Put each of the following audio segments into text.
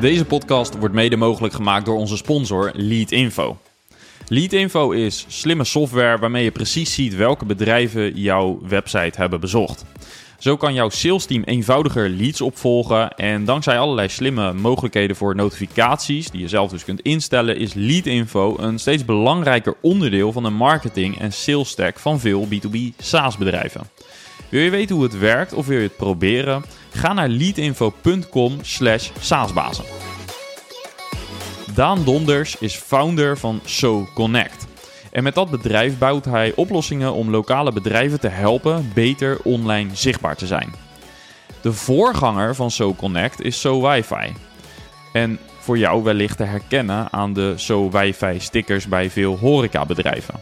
Deze podcast wordt mede mogelijk gemaakt door onze sponsor Leadinfo. Leadinfo is slimme software waarmee je precies ziet welke bedrijven jouw website hebben bezocht. Zo kan jouw salesteam eenvoudiger leads opvolgen en dankzij allerlei slimme mogelijkheden voor notificaties die je zelf dus kunt instellen, is Leadinfo een steeds belangrijker onderdeel van de marketing en sales stack van veel B2B SaaS bedrijven. Wil je weten hoe het werkt of wil je het proberen? Ga naar leadinfo.com slash saasbazen. Daan Donders is founder van SoConnect. En met dat bedrijf bouwt hij oplossingen om lokale bedrijven te helpen beter online zichtbaar te zijn. De voorganger van SoConnect is SoWiFi. En voor jou wellicht te herkennen aan de SoWiFi stickers bij veel horecabedrijven.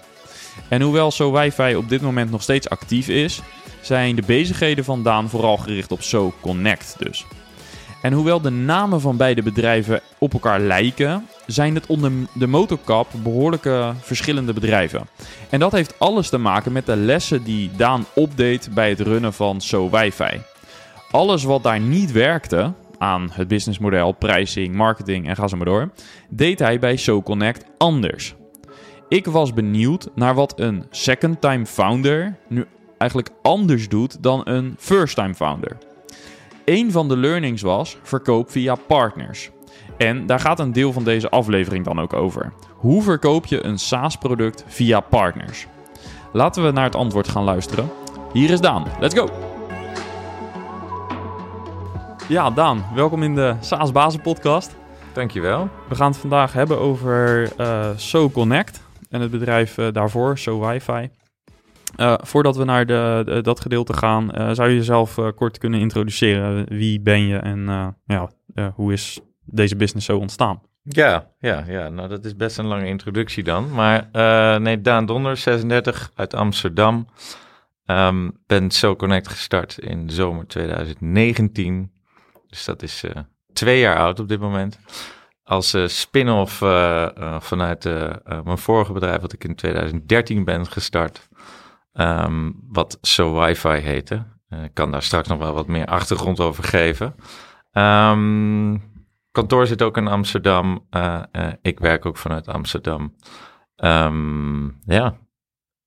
En hoewel SoWiFi op dit moment nog steeds actief is, zijn de bezigheden van Daan vooral gericht op SoConnect dus. En hoewel de namen van beide bedrijven op elkaar lijken, zijn het onder de motorkap behoorlijke verschillende bedrijven. En dat heeft alles te maken met de lessen die Daan opdeed bij het runnen van SoWiFi. Alles wat daar niet werkte aan het businessmodel, pricing, marketing en ga zo maar door, deed hij bij SoConnect anders. Ik was benieuwd naar wat een second-time founder nu eigenlijk anders doet dan een first-time founder. Een van de learnings was verkoop via partners. En daar gaat een deel van deze aflevering dan ook over. Hoe verkoop je een SaaS-product via partners? Laten we naar het antwoord gaan luisteren. Hier is Daan. Let's go! Ja, Daan, welkom in de SaaS Bazen podcast. Dankjewel. We gaan het vandaag hebben over uh, SoConnect en het bedrijf uh, daarvoor, SoWiFi. Uh, voordat we naar de, dat gedeelte gaan, uh, zou je jezelf uh, kort kunnen introduceren. Wie ben je en ja, hoe is deze business zo ontstaan? Ja, ja, ja, nou dat is best een lange introductie dan. Maar nee, Daan Donder, 36, uit Amsterdam. Um, ben SoConnect gestart in zomer 2019. Dus dat is twee jaar oud op dit moment. Als spin-off vanuit mijn vorige bedrijf, wat ik in 2013 ben gestart. Um, wat So Wi-Fi heette. Uh, ik kan daar straks nog wel wat meer achtergrond over geven. Um, kantoor zit ook in Amsterdam. Uh, uh, ik werk ook vanuit Amsterdam. Um, ja.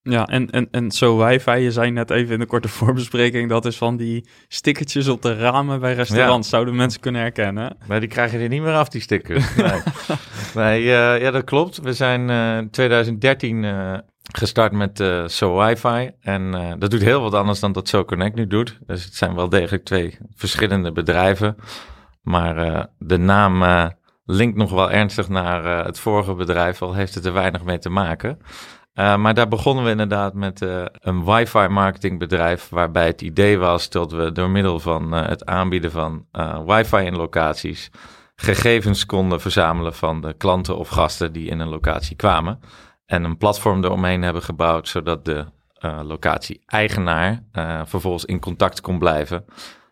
Ja, en, en, en zo wifi, je zei net even in de korte voorbespreking, dat is van die stickertjes op de ramen bij restaurants. Ja. Zouden mensen kunnen herkennen? Maar die krijg je er niet meer af, die stickers. Nee, nee uh, ja, dat klopt. We zijn in 2013 gestart met uh, So Wi-Fi. En uh, dat doet heel wat anders dan dat SoConnect nu doet. Dus het zijn wel degelijk twee verschillende bedrijven. Maar uh, de naam linkt nog wel ernstig naar het vorige bedrijf, al heeft het er weinig mee te maken. maar daar begonnen we inderdaad met een wifi marketingbedrijf, waarbij het idee was dat we door middel van het aanbieden van wifi in locaties gegevens konden verzamelen van de klanten of gasten die in een locatie kwamen en een platform eromheen hebben gebouwd, zodat de uh, locatie-eigenaar uh, vervolgens in contact kon blijven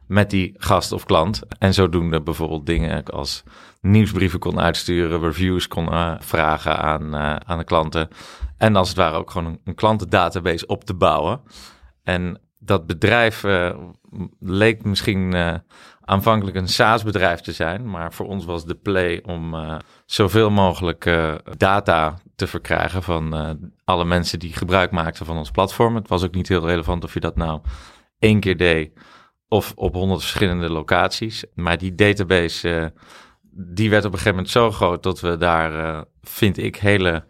met die gast of klant. En zodoende bijvoorbeeld dingen als nieuwsbrieven kon uitsturen, reviews kon uh, vragen aan, aan de klanten. En als het ware ook gewoon een, een klantendatabase op te bouwen. En dat bedrijf leek misschien aanvankelijk een SaaS-bedrijf te zijn, maar voor ons was de play om uh, zoveel mogelijk uh, data te verkrijgen van uh, alle mensen die gebruik maakten van ons platform. Het was ook niet heel relevant of je dat nou één keer deed of op honderd verschillende locaties. Maar die database, die werd op een gegeven moment zo groot dat we daar, vind ik, hele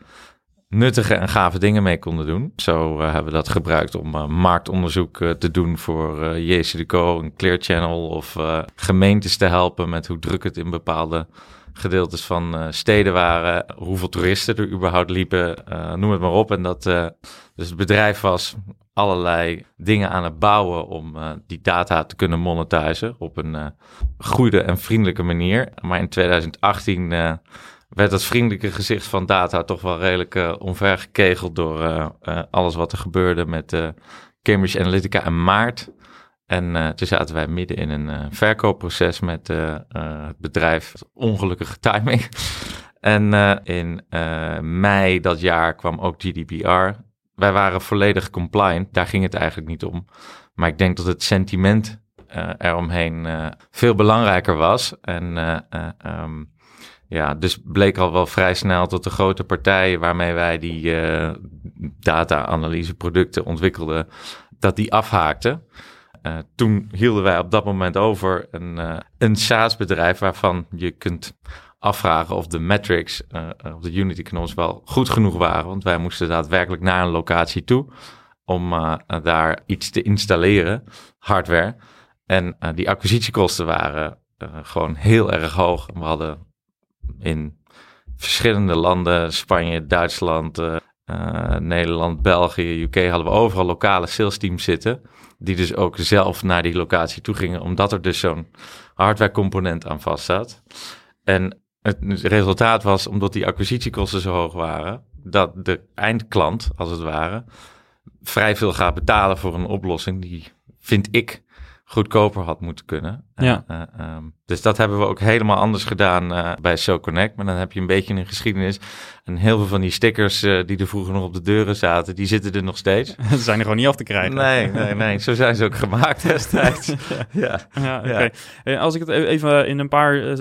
nuttige en gave dingen mee konden doen. Zo uh, hebben we dat gebruikt om uh, marktonderzoek uh, te doen voor uh, JCDecaux, een Clear Channel of gemeentes te helpen met hoe druk het in bepaalde gedeeltes van steden waren, hoeveel toeristen er überhaupt liepen, noem het maar op. En dat dus het bedrijf was allerlei dingen aan het bouwen om die data te kunnen monetizen op een goede en vriendelijke manier. Maar in 2018 werd het vriendelijke gezicht van data toch wel redelijk uh, door uh, alles wat er gebeurde met Cambridge Analytica en maart. En toen zaten wij midden in een verkoopproces met het bedrijf. Ongelukkige timing. en in mei dat jaar kwam ook GDPR. Wij waren volledig compliant. Daar ging het eigenlijk niet om. Maar ik denk dat het sentiment eromheen veel belangrijker was. En um, ja, dus bleek al wel vrij snel tot de grote partijen waarmee wij die uh, data-analyse producten ontwikkelden, dat die afhaakten. Uh, toen hielden wij op dat moment over een, uh, een SaaS-bedrijf waarvan je kunt afvragen of de metrics of de unit economics wel goed genoeg waren. Want wij moesten daadwerkelijk naar een locatie toe om daar iets te installeren, hardware. En die acquisitiekosten waren gewoon heel erg hoog. We hadden in verschillende landen, Spanje, Duitsland, uh, Nederland, België, UK, hadden we overal lokale sales teams zitten. Die dus ook zelf naar die locatie toe gingen, omdat er dus zo'n hardware component aan vast zat. En het resultaat was, omdat die acquisitiekosten zo hoog waren, dat de eindklant, als het ware, vrij veel gaat betalen voor een oplossing die, vind ik, goedkoper had moeten kunnen. Ja. Uh, um, dus dat hebben we ook helemaal anders gedaan uh, bij SoConnect. Maar dan heb je een beetje een geschiedenis. En heel veel van die stickers uh, die er vroeger nog op de deuren zaten, die zitten er nog steeds. Ze zijn er gewoon niet af te krijgen. Nee, nee, nee. Zo zijn ze ook gemaakt destijds. ja. ja. Okay. Als ik het e-, even in een paar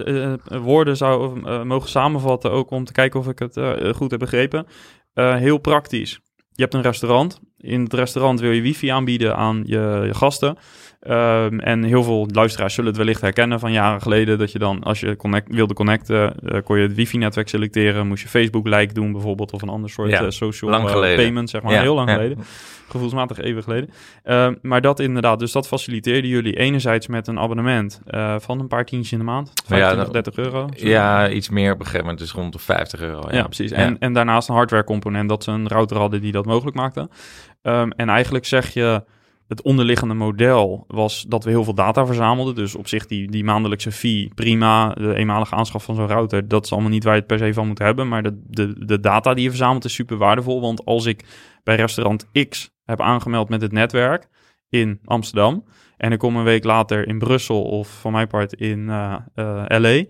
woorden zou mogen samenvatten, ook om te kijken of ik het goed heb begrepen. heel praktisch. Je hebt een restaurant. In het restaurant wil je wifi aanbieden aan je, je gasten. Um, en heel veel luisteraars zullen het wellicht herkennen van jaren geleden. Dat je dan, als je connect, wilde connecten, uh, kon je het wifi-netwerk selecteren. Moest je Facebook-like doen bijvoorbeeld. Of een ander soort ja, uh, social uh, payment, zeg maar. Ja, heel lang ja. geleden. Gevoelsmatig even geleden. Ehm, maar dat inderdaad, dus dat faciliteerden jullie enerzijds met een abonnement van een paar tientjes in de maand. 25, Ja, 30 euro. zo. Ja, iets meer op een gegeven moment, dus rond de 50 euro. Ja, Ja, precies. En, en daarnaast een hardware component dat ze een router hadden die dat mogelijk maakte. Ehm, en eigenlijk zeg je, het onderliggende model was dat we heel veel data verzamelden. Dus op zich die, die maandelijkse fee, prima. De eenmalige aanschaf van zo'n router, dat is allemaal niet waar je het per se van moet hebben. Maar de, de, de data die je verzamelt is super waardevol. Want als ik bij restaurant X heb aangemeld met het netwerk in Amsterdam... en ik kom een week later in Brussel of van mijn part in eh, eh, LA...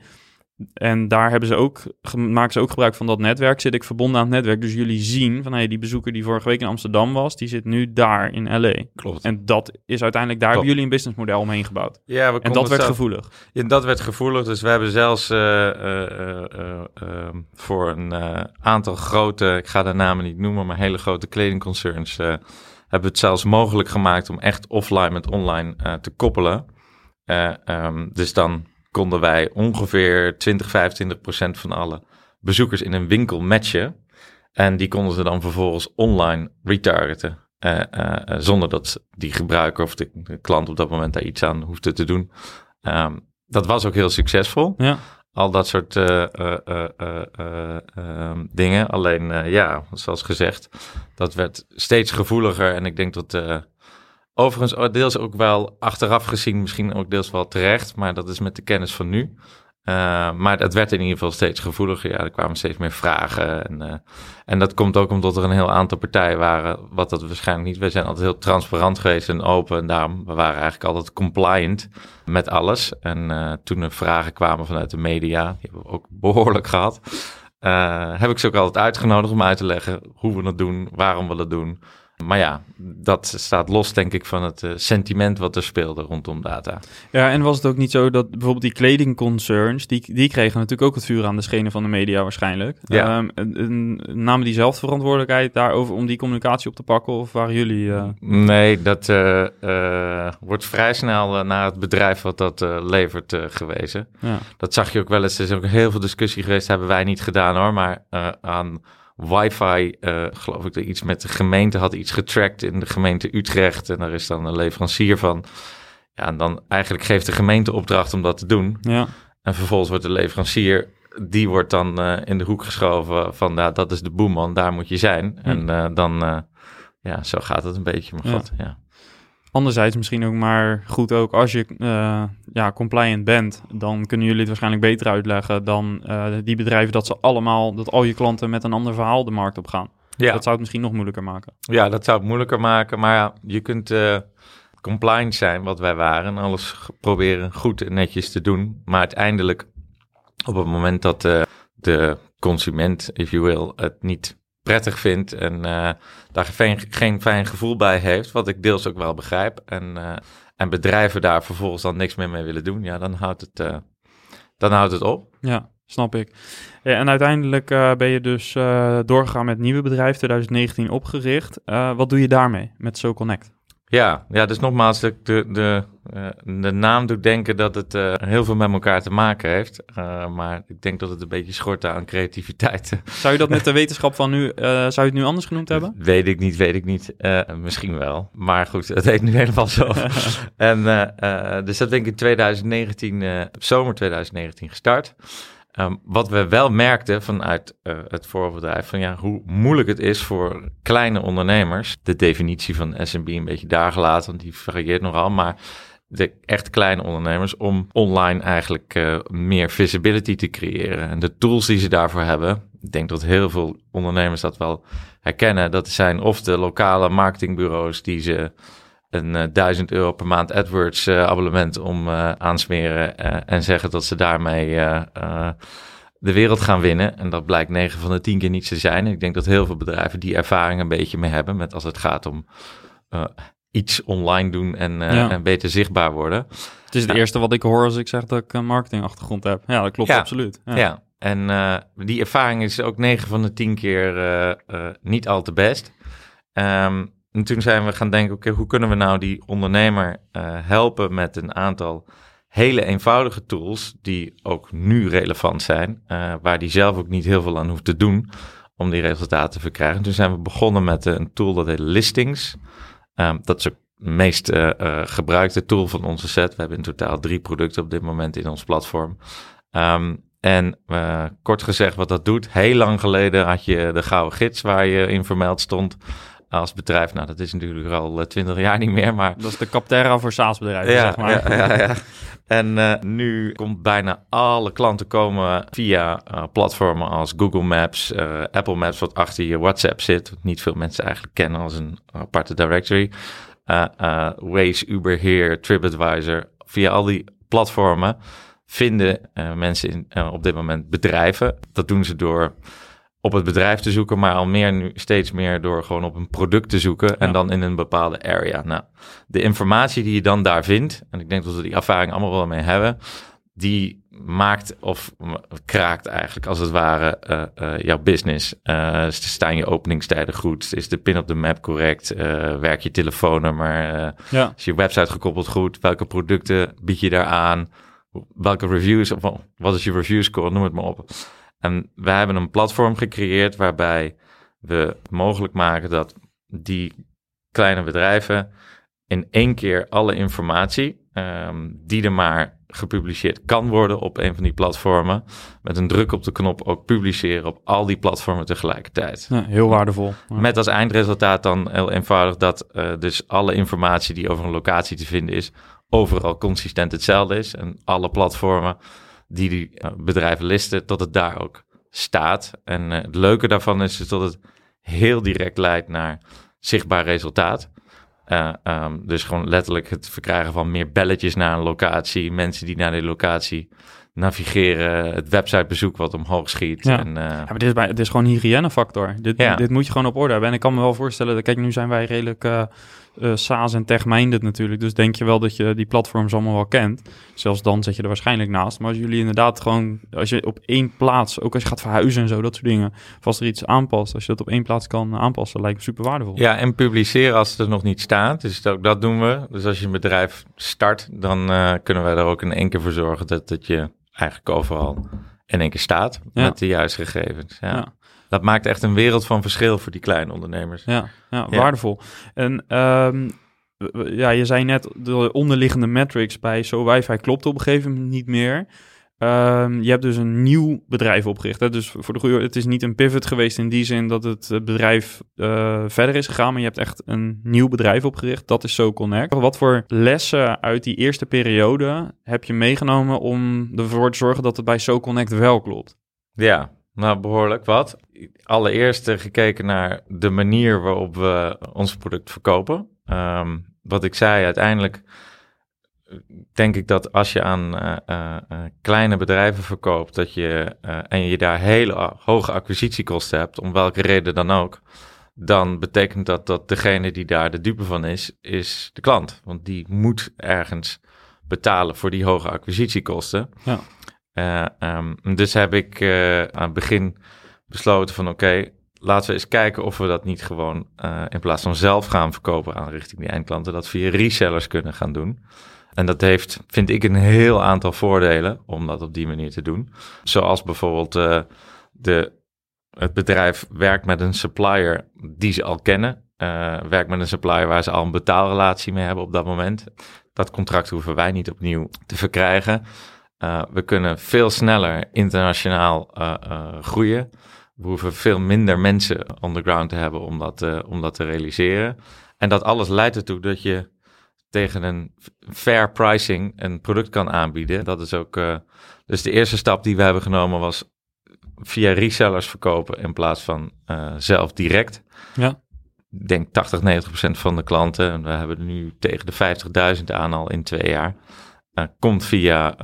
En daar hebben ze ook, maken ze ook gebruik van dat netwerk. Zit ik verbonden aan het netwerk. Dus jullie zien van hey, die bezoeker die vorige week in Amsterdam was, die zit nu daar in LA. klopt. En dat is uiteindelijk, daar hebben jullie een businessmodel omheen gebouwd. ja, we En dat werd zelf- gevoelig. Ja, dat werd gevoelig. Dus we hebben zelfs eh, voor een aantal grote, ik ga de namen niet noemen, maar hele grote kledingconcerns, hebben we het zelfs mogelijk gemaakt om echt offline met online eh, te koppelen. Eh, ehm, dus dan konden wij ongeveer 20, 25 procent van alle bezoekers in een winkel matchen. En die konden ze dan vervolgens online retargeten. eh, zonder dat die gebruiker of de, de klant op dat moment daar iets aan hoefde te doen. Ehm, dat was ook heel succesvol. Ja, Al dat soort eh, eh, eh, eh, eh, ehm, dingen. Alleen ja, zoals gezegd, dat werd steeds gevoeliger. En ik denk dat overigens deels ook wel achteraf gezien, misschien ook deels wel terecht. Maar dat is met de kennis van nu. Eh, maar het werd in ieder geval steeds gevoeliger. Ja, er kwamen steeds meer vragen. En, eh, en dat komt ook omdat er een heel aantal partijen waren, wat dat waarschijnlijk niet. Wij zijn altijd heel transparant geweest en open. En daarom, we waren eigenlijk altijd compliant met alles. En eh, toen er vragen kwamen vanuit de media, die hebben we ook behoorlijk gehad. eh, heb ik ze ook altijd uitgenodigd om uit te leggen hoe we dat doen, waarom we dat doen. Maar ja, dat staat los, denk ik, van het eh, sentiment wat er speelde rondom data. ja, en was het ook niet zo dat bijvoorbeeld die kledingconcerns, die, die kregen natuurlijk ook het vuur aan de schenen van de media waarschijnlijk. Ja. Ehm, en- en namen die zelf de verantwoordelijkheid daarover om die communicatie op te pakken? Of waren jullie... eh, Nee, dat eh, wordt vrij snel naar het bedrijf wat dat levert gewezen. ja. Dat zag je ook wel eens. Er is ook heel veel discussie geweest. Hebben wij niet gedaan hoor. Maar aan wifi, eh, geloof ik, dat iets met de gemeente had iets getracked in de gemeente Utrecht. En daar is dan een leverancier van. Ja, en dan eigenlijk geeft de gemeente opdracht om dat te doen. ja. En vervolgens wordt de leverancier, die wordt dan eh, in de hoek geschoven van, ja, dat is de boeman, daar moet je zijn. En eh, dan, ja, zo gaat het een beetje, maar Ja. god, ja. Anderzijds misschien ook maar goed ook als je uh, ja, compliant bent, dan kunnen jullie het waarschijnlijk beter uitleggen dan uh, die bedrijven dat ze allemaal, dat al je klanten met een ander verhaal de markt op gaan. Ja. Dat zou het misschien nog moeilijker maken. Ja, dat zou het moeilijker maken. Maar ja, je kunt uh, compliant zijn, wat wij waren, alles proberen goed en netjes te doen. Maar uiteindelijk, op het moment dat de consument, if you will, het niet prettig vindt en uh, daar geen, geen fijn gevoel bij heeft, wat ik deels ook wel begrijp, en, uh, en bedrijven daar vervolgens dan niks meer mee willen doen, ja, dan houdt het, uh, dan houdt het op. Ja, snap ik. En uiteindelijk ben je dus doorgegaan met nieuwe bedrijf, 2019 opgericht. wat doe je daarmee met SoConnect? Ja, ja, dus nogmaals, de, de, de, uh, de naam doet denken dat het uh, heel veel met elkaar te maken heeft. Uh, maar ik denk dat het een beetje schort aan creativiteit. Zou je dat met de wetenschap van nu, zou je het nu anders genoemd hebben? Weet ik niet, weet ik niet. misschien wel. Maar goed, het heet nu helemaal zo. en dus dat denk ik in 2019, zomer 2019 gestart. Um, wat we wel merkten vanuit uh, het voorbedrijf, van ja, hoe moeilijk het is voor kleine ondernemers, de definitie van SMB een beetje daar gelaten, want die varieert nogal, maar de echt kleine ondernemers, om online eigenlijk uh, meer visibility te creëren. En de tools die ze daarvoor hebben, ik denk dat heel veel ondernemers dat wel herkennen, dat zijn of de lokale marketingbureaus die ze een uh, 1000 euro per maand AdWords uh, abonnement om uh, aansmeren en zeggen dat ze daarmee de wereld gaan winnen. En dat blijkt 9 van de 10 keer niet te zijn. ik denk dat heel veel bedrijven die ervaring een beetje mee hebben met als het gaat om iets online doen en, ja. en, beter zichtbaar worden. Het is het eerste wat ik hoor als ik zeg dat ik een marketingachtergrond heb. Ja, dat klopt ja. absoluut. Ja, ja. en die ervaring is ook 9 van de 10 keer niet al te best. Um, en toen zijn we gaan denken, oké, hoe kunnen we nou die ondernemer uh, helpen met een aantal hele eenvoudige tools die ook nu relevant zijn, uh, waar die zelf ook niet heel veel aan hoeft te doen om die resultaten te verkrijgen. toen zijn we begonnen met een tool dat heet Listings. Um, dat is de meest gebruikte tool van onze set. We hebben in totaal drie producten op dit moment in ons platform. Um, en kort gezegd wat dat doet, heel lang geleden had je de gouden gids waar je in vermeld stond als bedrijf. Nou, dat is natuurlijk al eh, twintig jaar niet meer, maar... Dat is de Capterra voor SaaS-bedrijven, ja, zeg maar. Ja, ja, ja. En uh, nu komt bijna alle klanten komen via uh, platformen als Google Maps, uh, Apple Maps, wat achter je WhatsApp zit. Wat niet veel mensen eigenlijk kennen als een aparte directory. Waze, Uber Here, TripAdvisor. Via al die platformen vinden mensen in, op dit moment bedrijven. Dat doen ze door op het bedrijf te zoeken, maar al meer nu steeds meer door gewoon op een product te zoeken en dan in een bepaalde area. Nou, de informatie die je dan daar vindt, en ik denk dat we die ervaring allemaal wel mee hebben, die maakt of kraakt eigenlijk als het ware uh, uh, jouw business. Uh, staan je openingstijden goed? Is de pin op de map correct? werk je telefoonnummer? Ja. Is je website gekoppeld goed? Welke producten bied je daar aan? Welke reviews? Of wat is je review score? Noem het maar op. En wij hebben een platform gecreëerd waarbij we mogelijk maken dat die kleine bedrijven in één keer alle informatie um, die er maar gepubliceerd kan worden op een van die platformen, met een druk op de knop ook publiceren op al die platformen tegelijkertijd. Ja, heel waardevol. Met als eindresultaat dan heel eenvoudig dat uh, dus alle informatie die over een locatie te vinden is, overal consistent hetzelfde is en alle platformen die die uh, bedrijven listen, dat het daar ook staat. En uh, het leuke daarvan is, is dat het heel direct leidt naar zichtbaar resultaat. Uh, um, dus gewoon letterlijk het verkrijgen van meer belletjes naar een locatie, mensen die naar die locatie navigeren, het websitebezoek wat omhoog schiet. Ja, en, uh... ja maar dit is, bij, dit is gewoon een hygiënefactor. Dit, ja. dit moet je gewoon op orde hebben. En ik kan me wel voorstellen, dat, kijk, nu zijn wij redelijk uh, uh, SaaS en tech-minded natuurlijk. Dus denk je wel dat je die platforms allemaal wel kent. Zelfs dan zet je er waarschijnlijk naast. Maar als jullie inderdaad gewoon, als je op één plaats, ook als je gaat verhuizen en zo, dat soort dingen, als er iets aanpast, als je dat op één plaats kan aanpassen, lijkt me super waardevol. Ja, en publiceren als het er nog niet staat. Dus ook dat doen we. Dus als je een bedrijf start, dan uh, kunnen wij er ook in één keer voor zorgen dat, dat je eigenlijk overal in één keer staat ja. met de juiste gegevens. Ja. ja. Dat maakt echt een wereld van verschil voor die kleine ondernemers. Ja, ja, waardevol. En um, ja, je zei net, de onderliggende metrics bij Zo Wifi klopt op een gegeven moment niet meer. Ehm, je hebt dus een nieuw bedrijf opgericht. Hè? Dus voor de goede, het is niet een pivot geweest in die zin dat het bedrijf uh, verder is gegaan, maar je hebt echt een nieuw bedrijf opgericht. Dat is SoConnect. Wat voor lessen uit die eerste periode heb je meegenomen om ervoor te zorgen dat het bij SoConnect wel klopt? Ja, nou behoorlijk wat. Allereerst gekeken naar de manier waarop we ons product verkopen. Um, wat ik zei, uiteindelijk denk ik dat als je aan uh, kleine bedrijven verkoopt dat je, en je daar hele hoge acquisitiekosten hebt, om welke reden dan ook, dan betekent dat dat degene die daar de dupe van is, is de klant. Want die moet ergens betalen voor die hoge acquisitiekosten. Ja. Um, dus heb ik aan het begin besloten van oké, laten we eens kijken of we dat niet gewoon in plaats van zelf gaan verkopen aan richting die eindklanten, dat via resellers kunnen gaan doen. En dat heeft, vind ik, een heel aantal voordelen om dat op die manier te doen. Zoals bijvoorbeeld de, het bedrijf werkt met een supplier die ze al kennen. Werkt met een supplier waar ze al een betaalrelatie mee hebben op dat moment. Dat contract hoeven wij niet opnieuw te verkrijgen. Uh, we kunnen veel sneller internationaal groeien. We hoeven veel minder mensen on the ground te hebben om dat, om dat te realiseren. En dat alles leidt ertoe dat je tegen een fair pricing een product kan aanbieden. Dat is ook. Dus de eerste stap die we hebben genomen was via resellers verkopen in plaats van zelf direct. Ja. Ik denk 80, 90 procent van de klanten, en we hebben er nu tegen de 50.000 aan al in twee jaar, uh, komt via,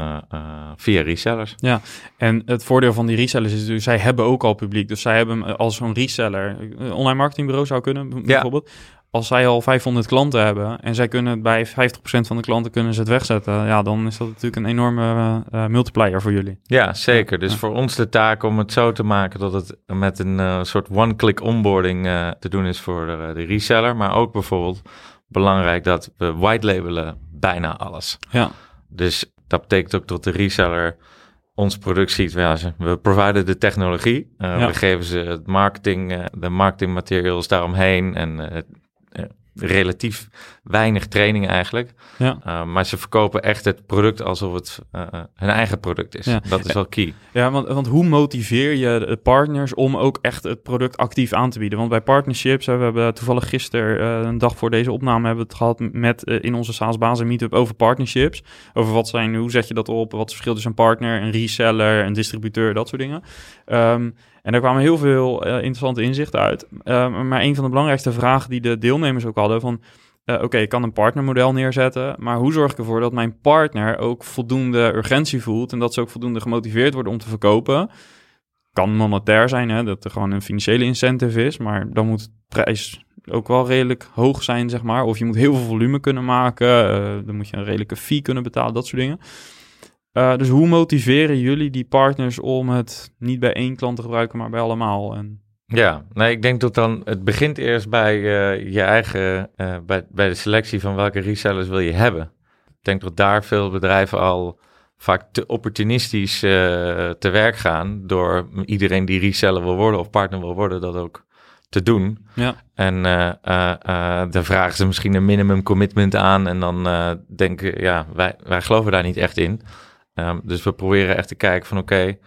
via resellers. Ja, en het voordeel van die resellers is dus, zij hebben ook al publiek. Dus zij hebben als zo'n reseller, online marketingbureau zou kunnen bijvoorbeeld, als zij al 500 klanten hebben en zij kunnen bij 50% van de klanten kunnen ze het wegzetten, ja, dan is dat natuurlijk een enorme multiplier voor jullie. Ja, zeker. Dus voor ons de taak om het zo te maken dat het met een soort one-click onboarding te doen is voor de, de, reseller, maar ook bijvoorbeeld belangrijk dat we white labelen bijna alles. Ja. Dus dat betekent ook dat de reseller ons product ziet. Ja, we providen de technologie. Uh, ja. We geven ze het marketing, uh, de marketingmaterials daaromheen en relatief weinig training eigenlijk. Ja. Uh, maar ze verkopen echt het product alsof het uh, hun eigen product is. Ja. Dat is wel key. Ja, want, want hoe motiveer je de partners om ook echt het product actief aan te bieden? Want bij partnerships, we hebben toevallig gisteren, uh, een dag voor deze opname, hebben we het gehad met in onze SaaS Bazen Meetup over partnerships. Over wat zijn, hoe zet je dat op? Wat verschilt tussen een partner, een reseller, een distributeur, dat soort dingen. Um, en daar kwamen heel veel interessante inzichten uit. Uh, maar een van de belangrijkste vragen die de deelnemers ook hadden van... Uh, Oké, ik kan een partnermodel neerzetten, maar hoe zorg ik ervoor dat mijn partner ook voldoende urgentie voelt en dat ze ook voldoende gemotiveerd worden om te verkopen? Kan monetair zijn, hè, dat er gewoon een financiële incentive is, maar dan moet de prijs ook wel redelijk hoog zijn, zeg maar. Of je moet heel veel volume kunnen maken, dan moet je een redelijke fee kunnen betalen, dat soort dingen. Uh, dus hoe motiveren jullie die partners om het niet bij één klant te gebruiken, maar bij allemaal? En... Ja, nee, ik denk dat dan het begint eerst bij uh, je eigen, uh, bij, bij de selectie van welke resellers wil je hebben. Ik denk dat daar veel bedrijven al vaak te opportunistisch te werk gaan door iedereen die reseller wil worden of partner wil worden, dat ook te doen. Ja. En dan vragen ze misschien een minimum commitment aan en dan denken, ja, wij, wij geloven daar niet echt in. Um, dus we proberen echt te kijken van oké, okay,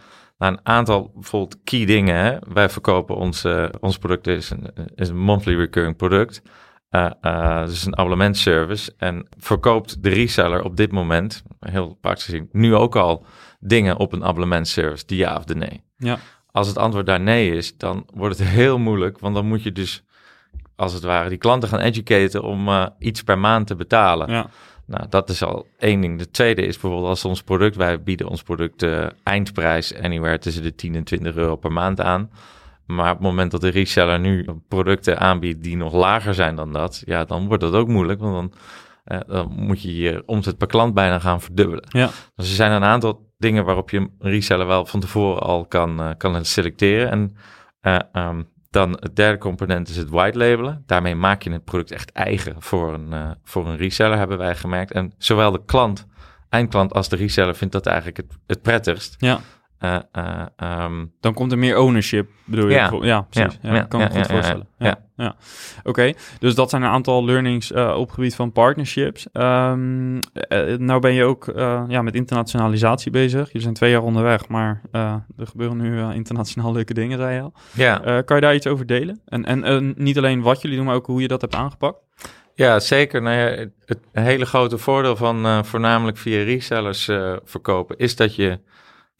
naar een aantal bijvoorbeeld key dingen. Hè? Wij verkopen ons, uh, ons product is een, is een monthly recurring product. Uh, uh, dus een abonnementservice. En verkoopt de reseller op dit moment, heel praktisch gezien, nu ook al dingen op een abonnementservice, die ja of de nee. Ja. Als het antwoord daar nee is, dan wordt het heel moeilijk, want dan moet je dus als het ware die klanten gaan educaten om uh, iets per maand te betalen. Ja. Nou, dat is al één ding. De tweede is bijvoorbeeld als ons product, wij bieden ons product uh, eindprijs anywhere tussen de 10 en 20 euro per maand aan. Maar op het moment dat de reseller nu producten aanbiedt die nog lager zijn dan dat, ja, dan wordt dat ook moeilijk. Want dan, uh, dan moet je je omzet per klant bijna gaan verdubbelen. Ja. Dus er zijn een aantal dingen waarop je een reseller wel van tevoren al kan, uh, kan selecteren. En um, dan het derde component is het white labelen. Daarmee maak je het product echt eigen voor een, uh, voor een reseller, hebben wij gemerkt. En zowel de klant, eindklant als de reseller vindt dat eigenlijk het, het prettigst. Ja. Eh, eh, ehm, Dan komt er meer ownership, bedoel je? Ja. Ja, precies. Ja, Ja, ja, kan me goed voorstellen. ja. Oké, dus dat zijn een aantal learnings eh, op gebied van partnerships. Eh, nou ben je ook ja, met internationalisatie bezig. Je zijn twee jaar onderweg, maar er gebeuren nu internationaal leuke dingen, zei je al. ja. Kan je daar iets over delen? En, en niet alleen wat jullie doen, maar ook hoe je dat hebt aangepakt? Ja, zeker. Nou ja, het, hele grote voordeel van voornamelijk via resellers verkopen is dat je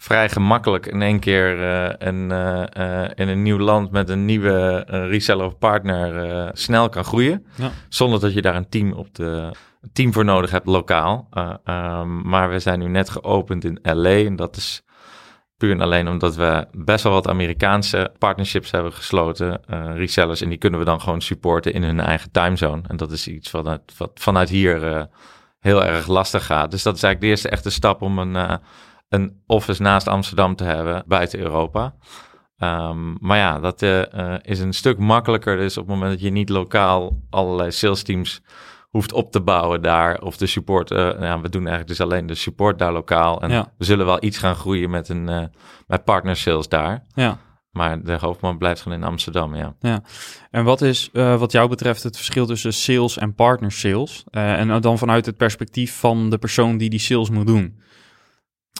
vrij gemakkelijk in één keer eh, een, eh, eh, in een nieuw land met een nieuwe reseller of partner snel kan groeien. Ja. Zonder dat je daar een team, op de, een team voor nodig hebt lokaal. Eh, ehm, maar we zijn nu net geopend in LA en dat is puur en alleen omdat we best wel wat Amerikaanse partnerships hebben gesloten, resellers. En die kunnen we dan gewoon supporten in hun eigen timezone. En dat is iets vanuit, wat vanuit hier heel erg lastig gaat. Dus dat is eigenlijk de eerste echte stap om een, een office naast Amsterdam te hebben buiten Europa. Ehm, maar ja, dat eh, eh, is een stuk makkelijker. Dus op het moment dat je niet lokaal allerlei sales teams hoeft op te bouwen daar. Of de support. ja, we doen eigenlijk dus alleen de support daar lokaal. En Ja. we zullen wel iets gaan groeien met, een, eh met partner sales daar. Ja. Maar de hoofdman blijft gewoon in Amsterdam, ja. En wat is wat jou betreft het verschil tussen sales en partner sales? En dan vanuit het perspectief van de persoon die die sales moet doen.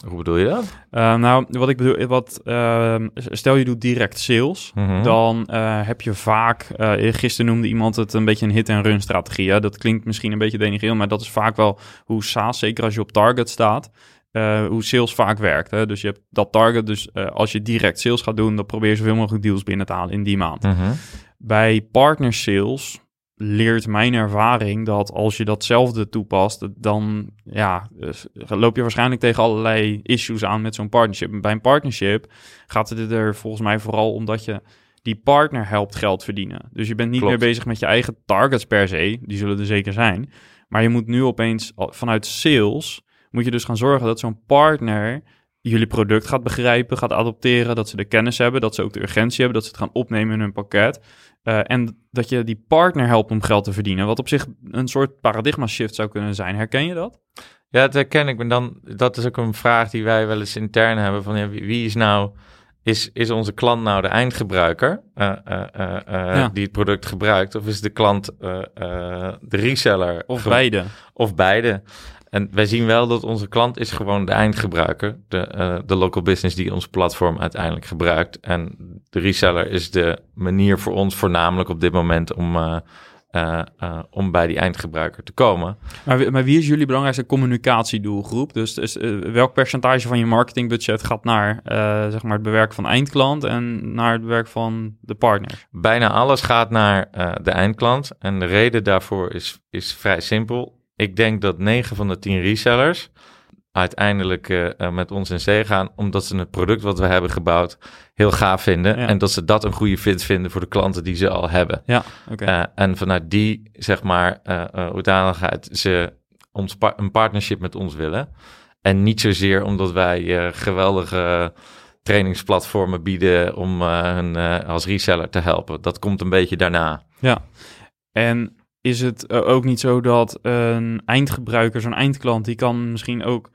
Hoe bedoel je dat? Eh, nou, wat ik bedoel, wat, ehm, stel je doet direct sales, Mhm. dan eh, heb je vaak, eh, gisteren noemde iemand het een beetje een hit-and-run strategie. Hè? Dat klinkt misschien een beetje denigrerend, maar dat is vaak wel hoe SaaS, zeker als je op target staat, eh, hoe sales vaak werkt. Hè? Dus je hebt dat target, dus eh, als je direct sales gaat doen, dan probeer je zoveel mogelijk deals binnen te halen in die maand. Mhm. Bij partner sales leert mijn ervaring dat als je datzelfde toepast, dan ja, dus loop je waarschijnlijk tegen allerlei issues aan met zo'n partnership. Bij een partnership gaat het er volgens mij vooral om dat je die partner helpt geld verdienen. Dus je bent niet Klopt. meer bezig met je eigen targets per se, die zullen er zeker zijn. Maar je moet nu opeens vanuit sales, moet je dus gaan zorgen dat zo'n partner jullie product gaat begrijpen, gaat adopteren, dat ze de kennis hebben, dat ze ook de urgentie hebben, dat ze het gaan opnemen in hun pakket. Eh, en dat je die partner helpt om geld te verdienen, wat op zich een soort paradigma shift zou kunnen zijn. Herken je dat? Ja, dat herken ik. Maar dan, dat is ook een vraag die wij wel eens intern hebben. Van, ja, wie, is nou... Is, is onze klant nou de eindgebruiker eh, eh, Ja. die het product gebruikt? Of is de klant de reseller? Of beide? Of beide. En wij zien wel dat onze klant is gewoon de eindgebruiker. De, eh, de local business die ons platform uiteindelijk gebruikt. En de reseller is de manier voor ons voornamelijk op dit moment om, eh, eh, om bij die eindgebruiker te komen. Maar, wie- maar wie is jullie belangrijkste communicatiedoelgroep? Dus, dus welk percentage van je marketingbudget gaat naar zeg maar het bewerken van eindklant en naar het bewerken van de partner? Bijna alles gaat naar de eindklant. En de reden daarvoor is, is vrij simpel. Ik denk dat 9 van de 10 resellers uiteindelijk eh, eh, met ons in zee gaan, omdat ze het product wat we hebben gebouwd heel gaaf vinden. Ja. En dat ze dat een goede fit vinden voor de klanten die ze al hebben. Ja, oké. Eh, en vanuit die, zeg maar, hoedanigheid ze ons par- een partnership met ons willen. En niet zozeer omdat wij geweldige trainingsplatformen bieden om eh, hun als reseller te helpen. Dat komt een beetje daarna. Ja. En is het eh, ook niet zo dat een eindgebruiker, zo'n eindklant, die kan misschien ook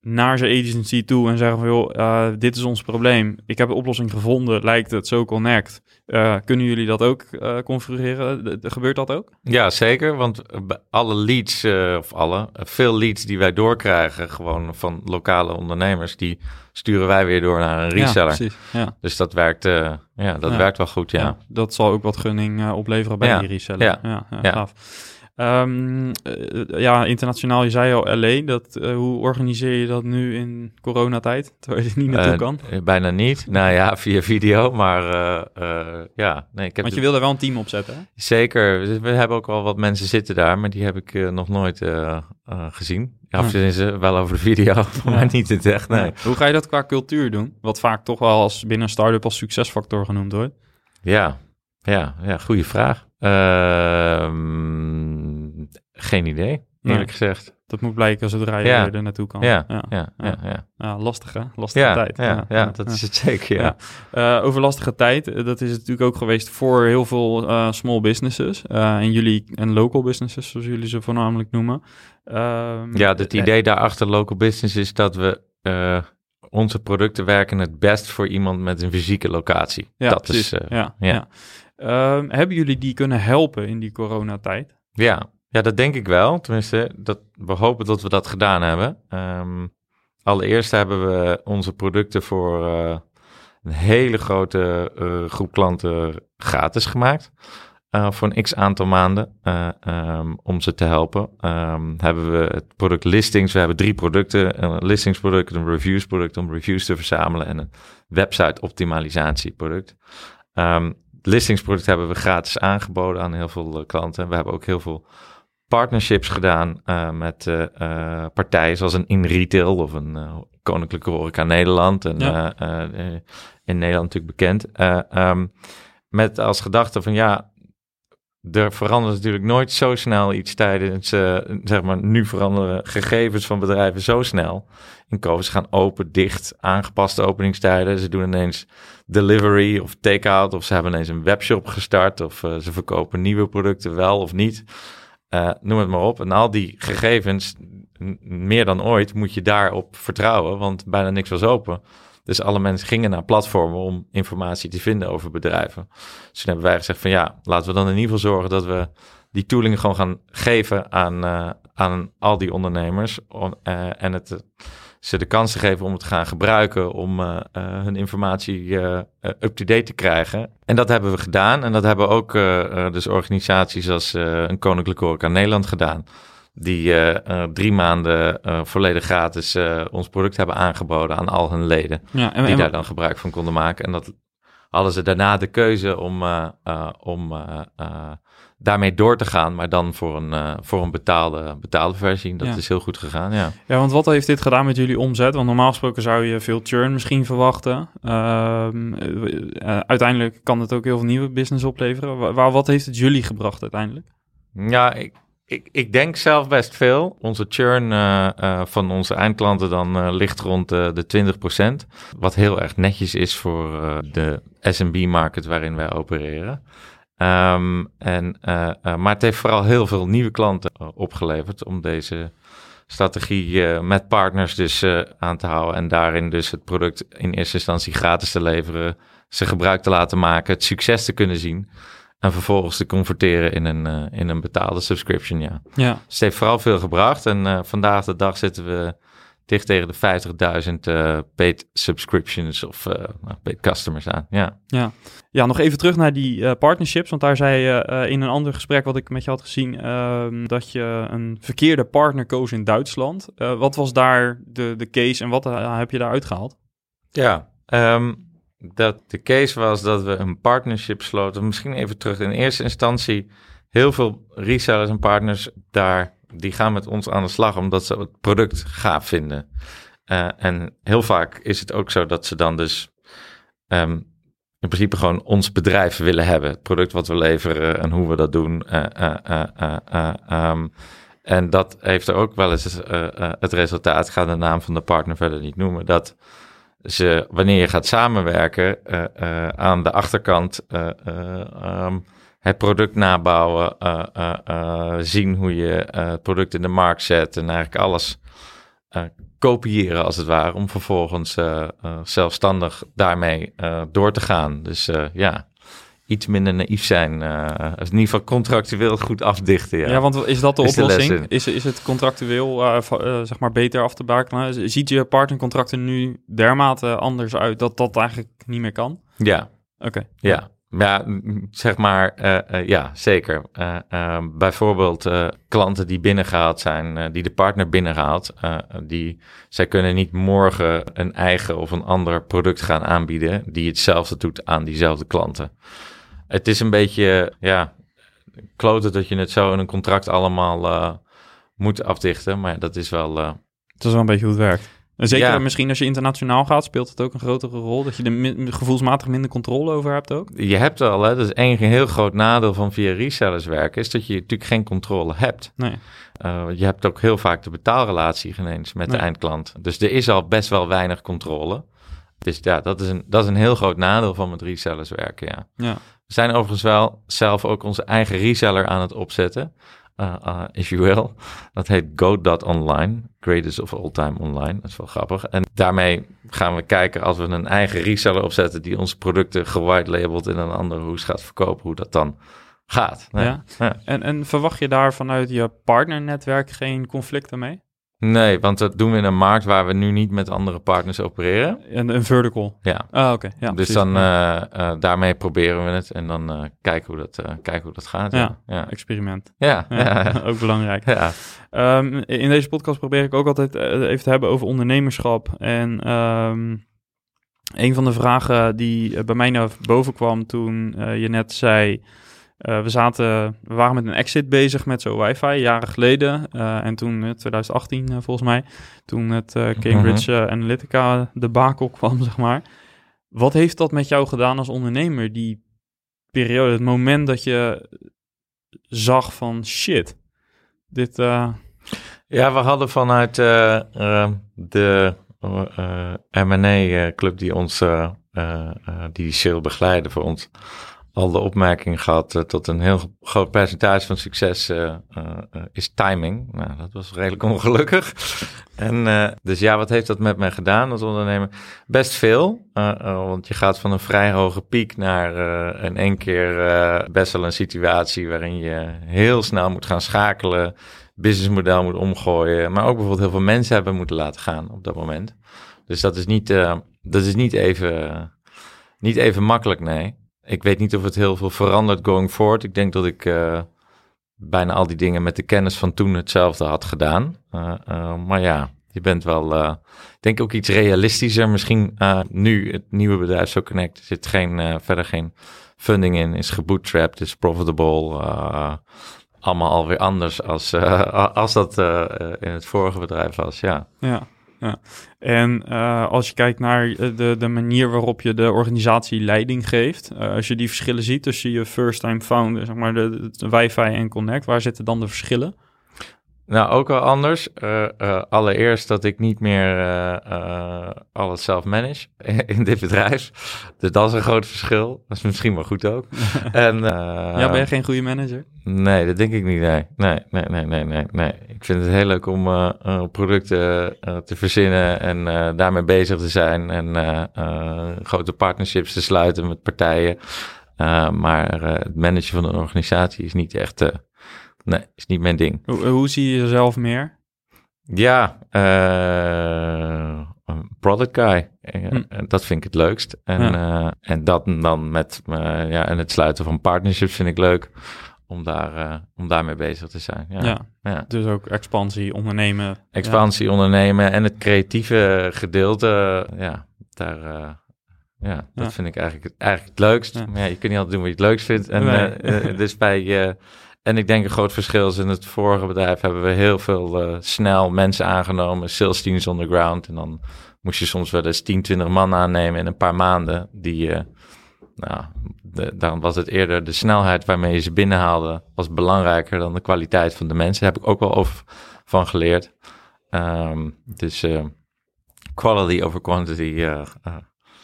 naar zijn agency toe en zeggen van, joh, eh, dit is ons probleem. Ik heb een oplossing gevonden, lijkt het, zo connect. Eh, kunnen jullie dat ook eh, configureren? De- de- gebeurt dat ook? Ja, zeker. Want alle leads, of alle, veel leads die wij doorkrijgen, gewoon van lokale ondernemers, die sturen wij weer door naar een reseller. Ja, precies. Ja. dus dat werkt, ja, dat Ja. werkt wel goed, ja. Dat zal ook wat gunning opleveren bij die reseller. ja, ja, ja, ja. gaaf. Ehm, eh, ja, internationaal, je zei al LA. Dat, eh, hoe organiseer je dat nu in coronatijd, terwijl je er niet naartoe Eh, kan? bijna niet. Nou ja, via video, maar ja. Nee, ik heb Want je de- wil er wel een team op zetten, hè? Zeker. We hebben ook wel wat mensen zitten daar, maar die heb ik nog nooit gezien. Ja, of ze wel over de video, maar niet in het echt, nee. Hoe ga je dat qua cultuur doen? Wat vaak toch wel als binnen een start-up als succesfactor genoemd wordt. Ja, ja, ja goede vraag. Ehm, geen idee, eerlijk gezegd. Dat moet blijken zodra je Ja. er naartoe kan. Ja, ja. ja, ja, ja. Ja, lastig hè? Lastige Ja, tijd. ja, ja, dat is het zeker, ja. Eh, over lastige tijd, eh, dat is het natuurlijk ook geweest voor heel veel eh, small businesses. en jullie, en local businesses, zoals jullie ze voornamelijk noemen. Ehm, Ja, het idee daarachter local business is dat we, onze producten werken het best voor iemand met een fysieke locatie. Ja, dat precies. is, ja, ja. ja. Ehm, hebben jullie die kunnen helpen in die coronatijd? Ja, ja, dat denk ik wel. Tenminste, dat, we hopen dat we dat gedaan hebben. Ehm, allereerst hebben we onze producten voor eh, een hele grote eh, groep klanten gratis gemaakt. eh, voor een x aantal maanden eh, ehm, om ze te helpen. Ehm, hebben we het product listings. We hebben drie producten. Een listingsproduct, een reviewsproduct om reviews te verzamelen en een website optimalisatieproduct. Het listingsproduct hebben we gratis aangeboden aan heel veel klanten. We hebben ook heel veel partnerships gedaan eh, met eh, eh, partijen zoals een In Retail of een Koninklijke Horeca Nederland. En Ja. in Nederland natuurlijk bekend. Eh, ehm, met als gedachte van ja, er verandert natuurlijk nooit zo snel iets tijdens, zeg maar, nu veranderen gegevens van bedrijven zo snel. In COVID, gaan open, dicht, aangepaste openingstijden. Ze doen ineens delivery of take-out, of ze hebben ineens een webshop gestart, of ze verkopen nieuwe producten wel of niet. Eh, noem het maar op. En al die gegevens, meer dan ooit, moet je daarop vertrouwen, want bijna niks was open. Dus alle mensen gingen naar platformen om informatie te vinden over bedrijven. Dus toen hebben wij gezegd van ja, laten we dan in ieder geval zorgen dat we die tooling gewoon gaan geven aan, eh, aan al die ondernemers. Eh, en het, ze de kans te geven om het te gaan gebruiken om eh, eh, hun informatie eh, up-to-date te krijgen. En dat hebben we gedaan. En dat hebben ook dus organisaties als een Koninklijke Horeca Nederland gedaan. Die drie maanden volledig gratis ons product hebben aangeboden aan al hun leden Ja, en, die en- daar dan gebruik van konden maken. En dat hadden ze daarna de keuze om, om daarmee door te gaan, maar dan voor een, eh, voor een betaalde, betaalde versie. Dat Ja. is heel goed gegaan, ja. ja, want wat heeft dit gedaan met jullie omzet? Want normaal gesproken zou je veel churn misschien verwachten. Ehm, eh, eh, uiteindelijk kan het ook heel veel nieuwe business opleveren. Wa- wa- wat heeft het jullie gebracht uiteindelijk? Ja, ik, ik, ik denk zelf best veel. Onze churn van onze eindklanten dan ligt rond de 20%. Wat heel erg netjes is voor de SMB-market waarin wij opereren. Ehm, en, eh, eh, maar het heeft vooral heel veel nieuwe klanten eh, opgeleverd om deze strategie met partners dus aan te houden. En daarin dus het product in eerste instantie gratis te leveren. Ze gebruik te laten maken, het succes te kunnen zien. En vervolgens te converteren in een, in een betaalde subscription, ja. Ja, Dus het heeft vooral veel gebracht. En vandaag de dag zitten we dicht tegen de 50.000 eh, paid subscriptions of nou, paid customers aan. Ja. ja. ja, nog even terug naar die eh, partnerships. Want daar zei je in een ander gesprek wat ik met je had gezien... ehm, dat je een verkeerde partner koos in Duitsland. Wat was daar de, de case en wat heb je daar uitgehaald? Ja, ehm, dat de case was dat we een partnership sloten. Misschien even terug. In eerste instantie heel veel resellers en partners daar, die gaan met ons aan de slag omdat ze het product gaaf vinden. Eh, en heel vaak is het ook zo dat ze dan dus ehm, in principe gewoon ons bedrijf willen hebben. Het product wat we leveren en hoe we dat doen. Eh, eh, eh, eh, eh, ehm, en dat heeft er ook wel eens het resultaat, ga de naam van de partner verder niet noemen, dat ze, wanneer je gaat samenwerken, aan de achterkant eh, eh, ehm, het product nabouwen, eh, eh, eh, zien hoe je het product in de markt zet en eigenlijk alles kopiëren als het ware, om vervolgens zelfstandig daarmee door te gaan. Dus ja, iets minder naïef zijn, eh, in ieder geval contractueel goed afdichten. Ja, Ja, want is dat de Is oplossing? in. is, is het contractueel zeg maar beter af te bakenen? Ziet je partnercontracten nu dermate anders uit dat dat eigenlijk niet meer kan? ja. Oké. Ja, ja zeg maar, eh, eh, ja, zeker. Eh, eh, bijvoorbeeld klanten die binnengehaald zijn, die de partner binnenhaalt, eh, die, zij kunnen niet morgen een eigen of een ander product gaan aanbieden die hetzelfde doet aan diezelfde klanten. Het is een beetje, ja, kloten dat je het zo in een contract allemaal moet afdichten, maar dat is wel... Dat is wel een beetje hoe het werkt. En zeker Ja. misschien als je internationaal gaat, speelt het ook een grotere rol. Dat je er gevoelsmatig minder controle over hebt ook. je hebt al, hè, dat is één heel groot nadeel van via resellers werken, is dat je natuurlijk geen controle hebt. Nee. Uh, je hebt ook heel vaak de betaalrelatie geen eens met Nee. de eindklant. Dus er is al best wel weinig controle. Dus ja, dat is een, dat is een heel groot nadeel van met resellers werken, ja. Ja. We zijn overigens wel zelf ook onze eigen reseller aan het opzetten. Uh, uh, if you will. Dat heet Go.online, Greatest of All Time Online. Dat is wel grappig. En daarmee gaan we kijken als we een eigen reseller opzetten die onze producten gewide labeled in een andere hoes gaat verkopen, hoe dat dan gaat. Nee. Ja. En, en verwacht je daar vanuit je partnernetwerk geen conflicten mee? Nee, want dat doen we in een markt waar we nu niet met andere partners opereren. Een, een vertical? Ja. Ah, oké. Ja, dus precies. dan eh, eh, daarmee proberen we het en dan eh, kijken, hoe dat, kijken hoe dat gaat. Ja. Experiment. ja, ook belangrijk. Ja. Ehm, in deze podcast probeer ik ook altijd even te hebben over ondernemerschap. En ehm, een van de vragen die bij mij naar boven kwam toen je net zei... eh, we, zaten, we waren met een exit bezig met zo'n wifi, jaren geleden. Eh, en toen, eh, 2018 eh, volgens mij, toen het Cambridge eh, Analytica debakel kwam, zeg maar. Wat heeft dat met jou gedaan als ondernemer, die periode? Het moment dat je zag van shit, dit... Ja, we hadden vanuit eh, eh, de M&A-club die ons, eh, die sale begeleidde voor ons, al de opmerking gehad eh, tot een heel groot percentage van succes eh, eh, is timing. Nou, dat was redelijk ongelukkig. en dus ja, wat heeft dat met mij gedaan als ondernemer? Best veel, want je gaat van een vrij hoge piek naar in één keer best wel een situatie waarin je heel snel moet gaan schakelen businessmodel moet omgooien, maar ook bijvoorbeeld heel veel mensen hebben moeten laten gaan op dat moment. Dus dat is niet, dat is niet, even, niet even makkelijk, nee. Ik weet niet of het heel veel verandert going forward. Ik denk dat ik eh, bijna al die dingen met de kennis van toen hetzelfde had gedaan. Eh, eh, maar ja, je bent wel, ik denk ook iets realistischer. Misschien nu het nieuwe bedrijf zo Connect, zit geen, verder geen funding in, is gebootstrapped, is profitable. allemaal alweer anders als, als dat in het vorige bedrijf was, ja. Ja, ja. En eh, als je kijkt naar eh, de, de manier waarop je de organisatie leiding geeft, eh, als je die verschillen ziet tussen je first-time founder, zeg maar de, de wifi en connect, waar zitten dan de verschillen? Nou, ook wel anders. Eh, eh, allereerst dat ik niet meer eh, alles zelf manage in dit bedrijf. Dus dat is een groot verschil. Dat is misschien wel goed ook. en, ja, ben je geen goede manager? Nee, dat denk ik niet. Nee, nee, nee, nee, nee, nee. nee. Ik vind het heel leuk om producten te verzinnen en daarmee bezig te zijn. En grote partnerships te sluiten met partijen. Maar het managen van een organisatie is niet echt... eh, nee, is niet mijn ding. Hoe, hoe zie je jezelf meer? Ja, eh, product guy. Eh, Hm. Dat vind ik het leukst. En, eh, en dat dan met eh, ja, en het sluiten van partnerships vind ik leuk. Om, daar, eh, om daarmee bezig te zijn. Ja. Ja. ja. dus ook expansie, ondernemen. Expansie ondernemen en het creatieve gedeelte. Ja, daar, eh, ja, dat Ja. vind ik eigenlijk, eigenlijk het leukst. Ja. Maar ja, je kunt niet altijd doen wat je het leukst vindt. En, Nee. eh, eh, dus bij, eh, en ik denk een groot verschil is in het vorige bedrijf hebben we heel veel eh, snel mensen aangenomen, sales teams on the ground. En dan moest je soms wel eens 10, 20 man aannemen in een paar maanden. Die, eh, nou, de, dan was het eerder de snelheid waarmee je ze binnenhaalde, was belangrijker dan de kwaliteit van de mensen. Daar heb ik ook wel over van geleerd. Ehm, dus eh, quality over quantity,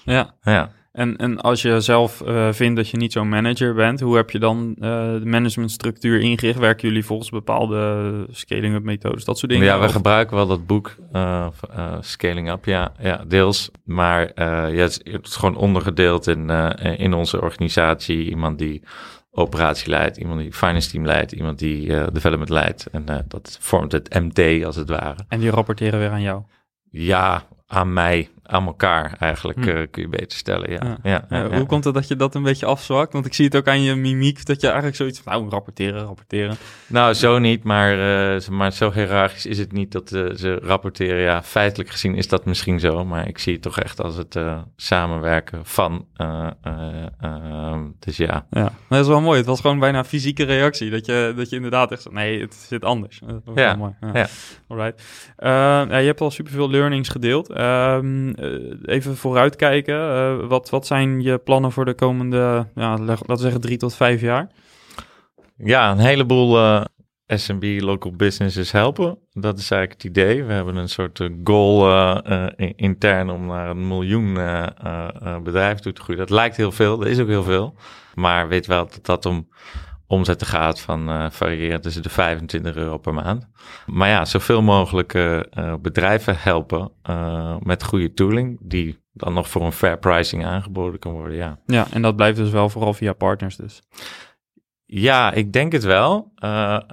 Ja. ja. En, en als je zelf eh, vindt dat je niet zo'n manager bent, hoe heb je dan eh, de managementstructuur ingericht? Werken jullie volgens bepaalde scaling-up methodes, dat soort dingen? Ja, we gebruiken wel dat boek, eh, eh, Scaling Up, ja, ja deels. Maar ja, het, is, het is gewoon ondergedeeld in, in onze organisatie. Iemand die operatie leidt, iemand die finance team leidt, iemand die development leidt. En dat vormt het MT als het ware. En die rapporteren weer aan jou. Ja, aan mij, aan elkaar eigenlijk, Hm. eh, kun je beter stellen. Ja, Ja. ja. ja, ja. Hoe komt het dat je dat een beetje afzwakt? Want ik zie het ook aan je mimiek, dat je eigenlijk zoiets van, nou, rapporteren, rapporteren. Nou, zo niet, maar, eh, maar zo hiërarchisch is het niet dat eh, ze rapporteren. Ja, feitelijk gezien is dat misschien zo, maar ik zie het toch echt als het samenwerken van. eh, eh, eh, dus ja, Ja, dat is wel mooi. Het was gewoon bijna een fysieke reactie, dat je, dat je inderdaad echt, nee, het zit anders. Dat was Ja, wel mooi. Ja. ja. Alright. Eh, ja, je hebt al superveel learnings gedeeld. Ehm, eh, even vooruitkijken. Eh, wat, wat zijn je plannen voor de komende, ja, laten we zeggen, drie tot vijf jaar? ja, een heleboel eh, SMB local businesses helpen. Dat is eigenlijk het idee. We hebben een soort goal intern om naar een miljoen bedrijven toe te groeien. Dat lijkt heel veel, dat is ook heel veel. Maar weet wel dat dat om, omzetten gaat van uh, variëren tussen de 25 euro per maand. Maar ja, zoveel mogelijk uh, bedrijven helpen met goede tooling die dan nog voor een fair pricing aangeboden kan worden, ja. Ja, en dat blijft dus wel vooral via partners dus. Ja, ik denk het wel.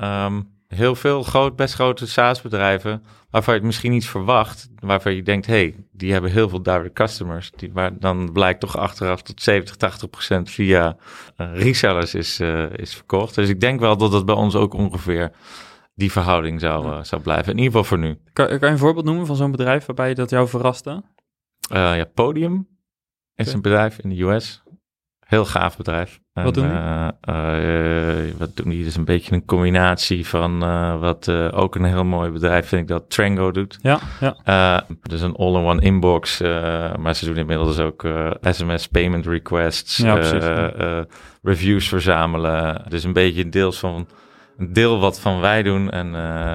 Um, heel veel groot, best grote SaaS-bedrijven waarvan je het misschien niet verwacht, waarvan je denkt, hey, die hebben heel veel direct customers, die, waar dan blijkt toch achteraf tot 70, 80 procent via uh, resellers is, uh, is verkocht. Dus ik denk wel dat dat bij ons ook ongeveer die verhouding zou, uh, zou blijven. In ieder geval voor nu. Kan, kan je een voorbeeld noemen van zo'n bedrijf waarbij dat jou verraste? ja, Podium is okay. een bedrijf in de US. Heel gaaf bedrijf. Wat doen die? Uh, uh, wat doen die? Dus een beetje een combinatie van wat ook een heel mooi bedrijf vind ik dat Trango doet. Ja, ja. dus een all-in-one inbox, maar ze doen inmiddels ook SMS payment requests, ja, precies, reviews verzamelen. Dus een beetje deels van een deel wat van wij doen en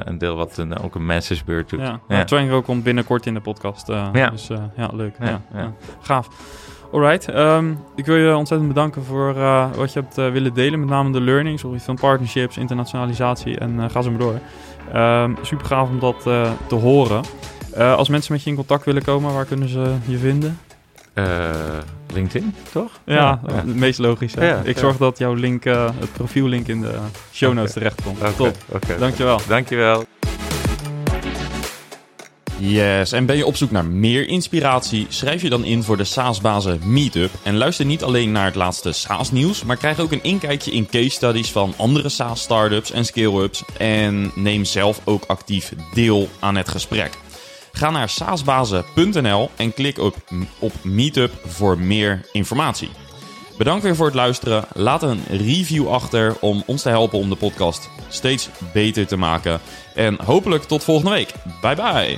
een deel wat een, ook een messagebeurt doet. Ja, ja. Trango komt binnenkort in de podcast. ja. Dus ja, leuk. Ja, ja. Gaaf. Alright, um, ik wil je ontzettend bedanken voor uh, wat je hebt uh, willen delen. Met name de learnings, of van partnerships, internationalisatie en uh, ga zo maar door. Um, super gaaf om dat te horen. als mensen met je in contact willen komen, waar kunnen ze je vinden? LinkedIn, toch? Ja, ja, ja. het meest logisch. Ja, ik zorg dat jouw link, het profiellink in de show notes okay. terecht komt. Okay. Top, okay. dankjewel. Dankjewel. Yes, en ben je op zoek naar meer inspiratie? Schrijf je dan in voor de SaaS-bazen Meetup. En luister niet alleen naar het laatste SaaS-nieuws, maar krijg ook een inkijkje in case studies van andere SaaS-startups en scale-ups. En neem zelf ook actief deel aan het gesprek. Ga naar saasbazen.nl en klik op, op Meetup voor meer informatie. Bedankt weer voor het luisteren. Laat een review achter om ons te helpen om de podcast steeds beter te maken. En hopelijk tot volgende week. Bye bye.